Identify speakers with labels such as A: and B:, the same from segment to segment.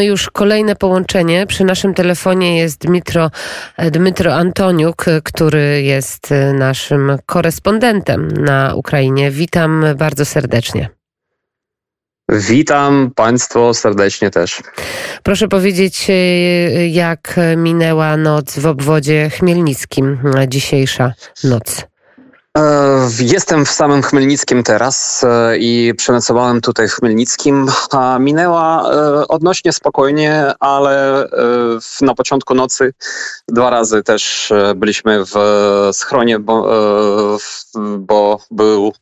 A: Już kolejne połączenie. Przy naszym telefonie jest Dmitro, Dmytro Antoniuk, który jest naszym korespondentem na Ukrainie. Witam bardzo serdecznie.
B: Witam Państwo serdecznie też.
A: Proszę powiedzieć, jak minęła noc w obwodzie chmielnickim, dzisiejsza noc?
B: E, jestem w samym Chmielnickim teraz e, i przenocowałem tutaj w Chmielnickim. Minęła e, odnośnie spokojnie, ale na początku nocy dwa razy też byliśmy w schronie, bo, bo był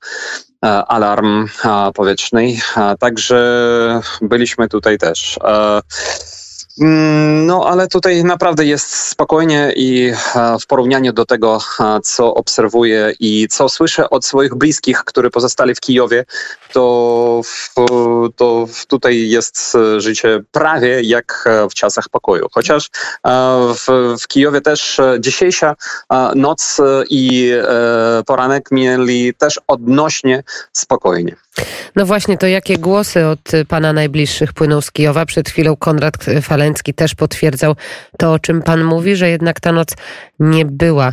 B: alarm powietrzny. Także byliśmy tutaj też. Mm, no, ale tutaj naprawdę jest spokojnie i w porównaniu do tego, co obserwuję i co słyszę od swoich bliskich, którzy pozostali w Kijowie, to, to tutaj jest życie prawie jak w czasach pokoju. Chociaż w, w Kijowie też dzisiejsza noc i e, poranek mieli też odnośnie spokojnie.
A: No właśnie, to jakie głosy od pana najbliższych płyną z Kijowa? Przed chwilą Konrad Falencki też potwierdzał to, o czym pan mówi, że jednak ta noc nie była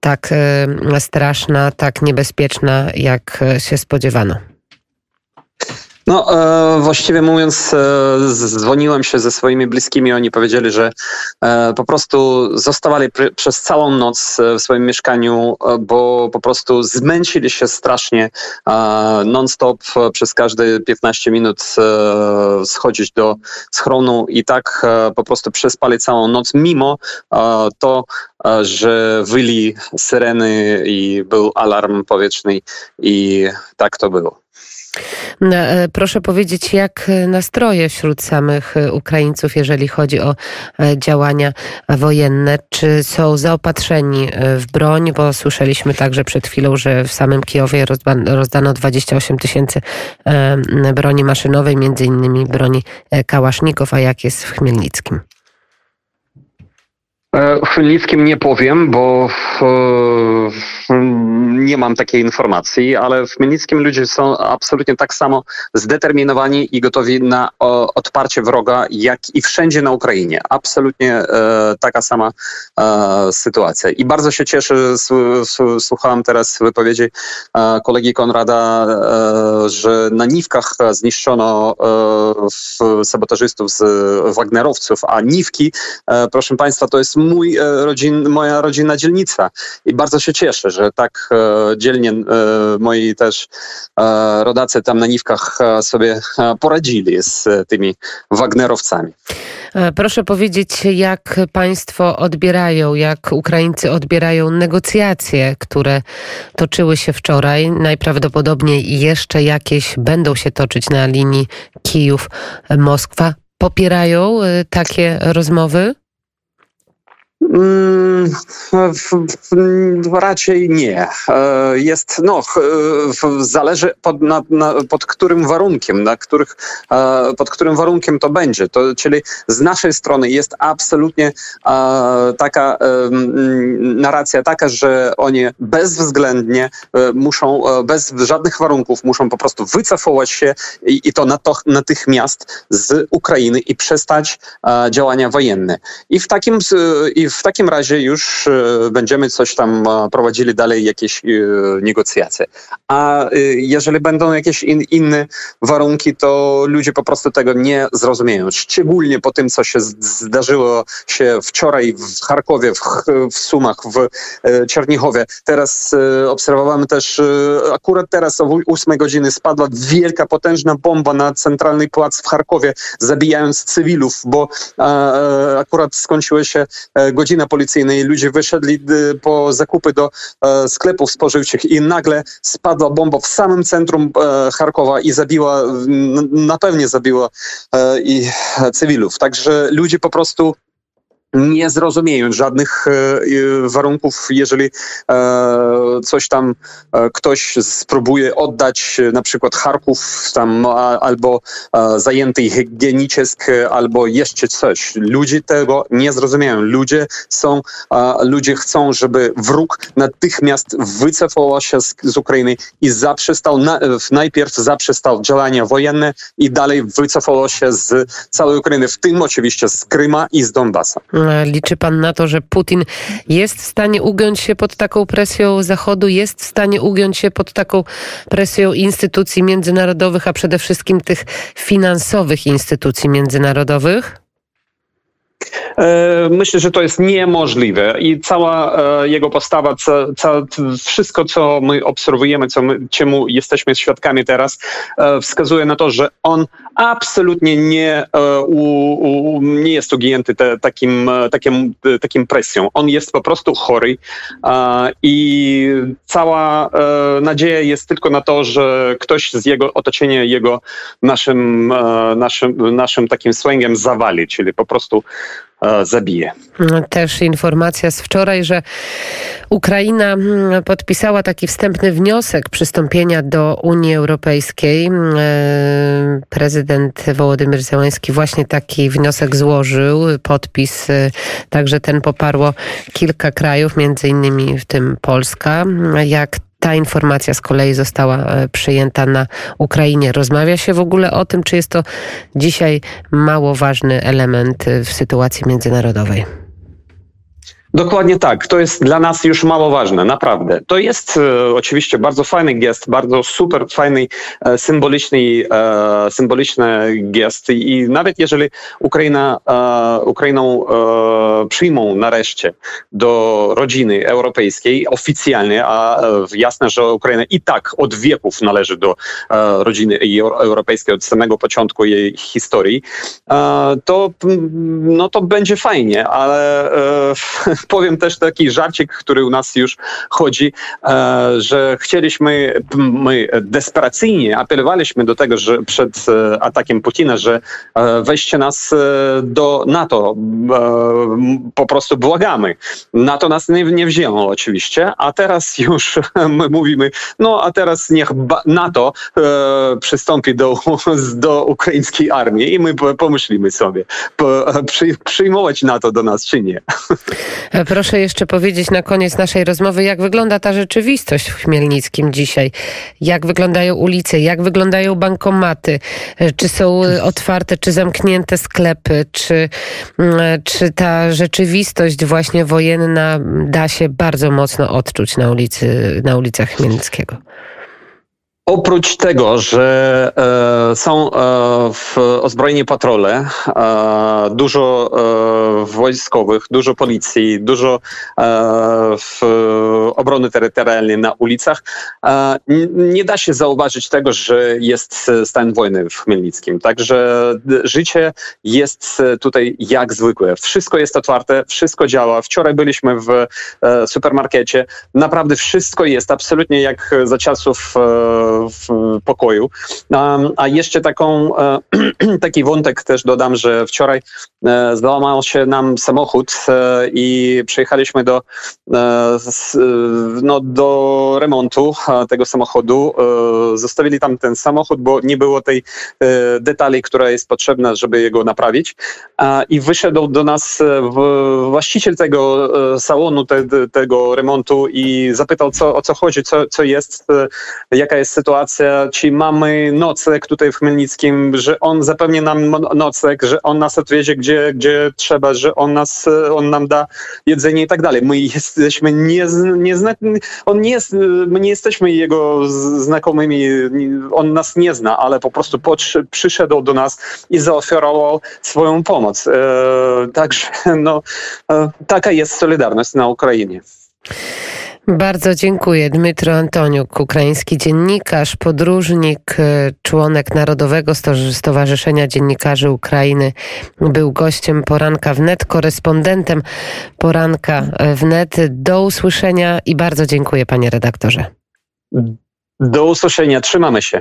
A: tak e, straszna, tak niebezpieczna, jak się spodziewano.
B: No, e, właściwie mówiąc, e, dzwoniłem się ze swoimi bliskimi. Oni powiedzieli, że e, po prostu zostawali pr- przez całą noc e, w swoim mieszkaniu, e, bo po prostu zmęczyli się strasznie e, non-stop przez każde 15 minut schodzić do schronu i tak po prostu przespali całą noc, mimo to, że wyli syreny i był alarm powietrzny i tak to było.
A: E, proszę powiedzieć, jak nastroje wśród samych e, Ukraińców, jeżeli chodzi o e, działania wojenne? Czy są zaopatrzeni w broń? Bo słyszeliśmy także przed chwilą, że w samym Kijowie rozdano 28 tysięcy broni maszynowej, między innymi broni kałaszników, a jak jest w Chmielnickim?
B: W Chmielnickim nie powiem, bo nie mam takiej informacji, ale w Chmielnickim ludzie są absolutnie tak samo zdeterminowani i gotowi na odparcie wroga, jak i wszędzie na Ukrainie. Absolutnie e, taka sama e, sytuacja. I bardzo się cieszę, słuchałem teraz wypowiedzi e, kolegi Konrada, że na Niwkach zniszczono sabotażystów z Wagnerowców, a Niwki, proszę Państwa, to jest mój rodzin, moja rodzinna dzielnica. I bardzo się cieszę, że tak e, dzielnie e, moi też e, rodacy tam na Niwkach sobie poradzili z tymi Wagnerowcami.
A: Proszę powiedzieć, jak Państwo odbierają, jak Ukraińcy odbierają negocjacje, które toczyły się wczoraj. Najprawdopodobniej jeszcze jakieś będą się toczyć na linii Kijów-Moskwa. Popierają takie rozmowy?
B: Mm, raczej nie. E, jest, no, zależy pod, na, na, pod którym warunkiem, na których, e, pod którym warunkiem to będzie. To, czyli z naszej strony jest absolutnie e, taka narracja taka, że oni bezwzględnie muszą, bez żadnych warunków muszą po prostu wycofywać się i, i to natychmiast z Ukrainy i przestać działania wojenne. I w takim, i w takim razie już e, będziemy coś tam e, prowadzili dalej, jakieś e, negocjacje. A jeżeli będą jakieś in, inne warunki, to ludzie po prostu tego nie zrozumieją. Szczególnie po tym, co się zdarzyło się wczoraj w Charkowie, w, w Sumach, w Czernichowie. Teraz obserwowałem też, akurat teraz o 8 godziny spadła wielka, potężna bomba na centralny plac w Charkowie, zabijając cywilów, bo akurat skończyły się godzina policyjnej. Ludzie wyszedli y, po zakupy do e, sklepów spożywczych i nagle spadła bomba w samym centrum e, Charkowa i zabiła, na pewno zabiła e, i cywilów. Także ludzie po prostu nie zrozumieją żadnych warunków, jeżeli coś tam ktoś spróbuje oddać, na przykład Charków tam albo zajęty higienicznie, albo jeszcze coś. Ludzie tego nie zrozumieją. Ludzie są, ludzie chcą, żeby wróg natychmiast wycofał się z, Ukrainy i zaprzestał, na, najpierw zaprzestał działania wojenne i dalej wycofało się z całej Ukrainy, w tym oczywiście z Kryma i z Donbasa.
A: Liczy pan na to, że Putin jest w stanie ugiąć się pod taką presją Zachodu, jest w stanie ugiąć się pod taką presją instytucji międzynarodowych, a przede wszystkim tych finansowych instytucji międzynarodowych?
B: E, myślę, że to jest niemożliwe i cała e, jego postawa, ca, ca, wszystko, co my obserwujemy, co my, czemu jesteśmy świadkami teraz, e, wskazuje na to, że on absolutnie nie, u, u, nie jest ugięty te, takim, takim, takim presją. On jest po prostu chory i cała nadzieja jest tylko na to, że ktoś z jego otoczenia jego naszym, naszym, naszym takim swęgiem zawali, czyli po prostu zabije.
A: Też informacja z wczoraj, że Ukraina mm, podpisała taki wstępny wniosek przystąpienia do Unii Europejskiej. E, prezydent Wołodymyr Zełański właśnie taki wniosek złożył, podpis, e, także ten poparło kilka krajów, między innymi w tym Polska. Jak ta informacja z kolei została e, przyjęta na Ukrainie. Rozmawia się w ogóle o tym, czy jest to dzisiaj mało ważny element e, w sytuacji międzynarodowej.
B: Dokładnie tak. To jest dla nas już mało ważne, naprawdę. To jest e, oczywiście bardzo fajny gest, bardzo super fajny, e, symboliczny, e, symboliczny gest i nawet jeżeli Ukraina, e, Ukrainą e, przyjmą nareszcie do rodziny europejskiej oficjalnie, a e, jasne, że Ukraina i tak od wieków należy do rodziny europejskiej od samego początku jej historii, to, no to będzie fajnie, ale powiem też taki żarcik, który u nas już chodzi, e, że chcieliśmy, my desperacyjnie apelowaliśmy do tego, że przed e, atakiem Putina, że e, weźcie nas do NATO. Po prostu błagamy. NATO nas nie, nie wzięło oczywiście, a teraz już my mówimy, no a teraz niech NATO przystąpi do, do ukraińskiej armii i my pomyślimy sobie, przyjmować NATO do nas czy nie.
A: Proszę jeszcze powiedzieć na koniec naszej rozmowy, jak wygląda ta rzeczywistość w Chmielnickim dzisiaj? Jak wyglądają ulice? Jak wyglądają bankomaty? Czy są otwarte, czy zamknięte sklepy? Czy, mm, czy ta rzeczywistość właśnie wojenna da się bardzo mocno odczuć na, ulicy, na ulicach Chmielnickiego?
B: Oprócz tego, że e, są e, ozbrojeni patrole, e, dużo e, wojskowych, dużo policji, dużo e, obrony terytorialnej na ulicach, e, nie da się zauważyć tego, że jest stan wojny w Chmielnickim. Także życie jest tutaj jak zwykłe. Wszystko jest otwarte, wszystko działa. Wczoraj byliśmy w supermarkecie. Naprawdę wszystko jest absolutnie jak za czasów w pokoju. A jeszcze taką, e, taki wątek też dodam, że wczoraj e, załamał się nam samochód e, i przyjechaliśmy do, no, do remontu tego samochodu. Zostawili tam ten samochód, bo nie było tej detali, która jest potrzebna, żeby jego naprawić. I wyszedł do nas właściciel tego salonu, te, tego remontu i zapytał, co, o co chodzi, co, co jest, jaka jest sytuacja ci mamy nocleg tutaj w Chmielnickim, że on zapewni nam nocleg, że on nas odwiezie gdzie, gdzie trzeba, że on, nas, on nam da jedzenie i tak dalej. My jesteśmy nie, nie on nie jest, my nie jesteśmy jego znajomymi, on nas nie zna, ale po prostu przyszedł do nas i zaoferował swoją pomoc. E, także no, e, taka jest solidarność na Ukrainie.
A: Bardzo dziękuję. Dmytro Antoniuk, ukraiński dziennikarz, podróżnik, e, członek Narodowego Stowarzyszenia Dziennikarzy Ukrainy. Był gościem poranka wnet, korespondentem poranka wnet. Do usłyszenia i bardzo dziękuję panie redaktorze.
B: Do usłyszenia. Trzymamy się.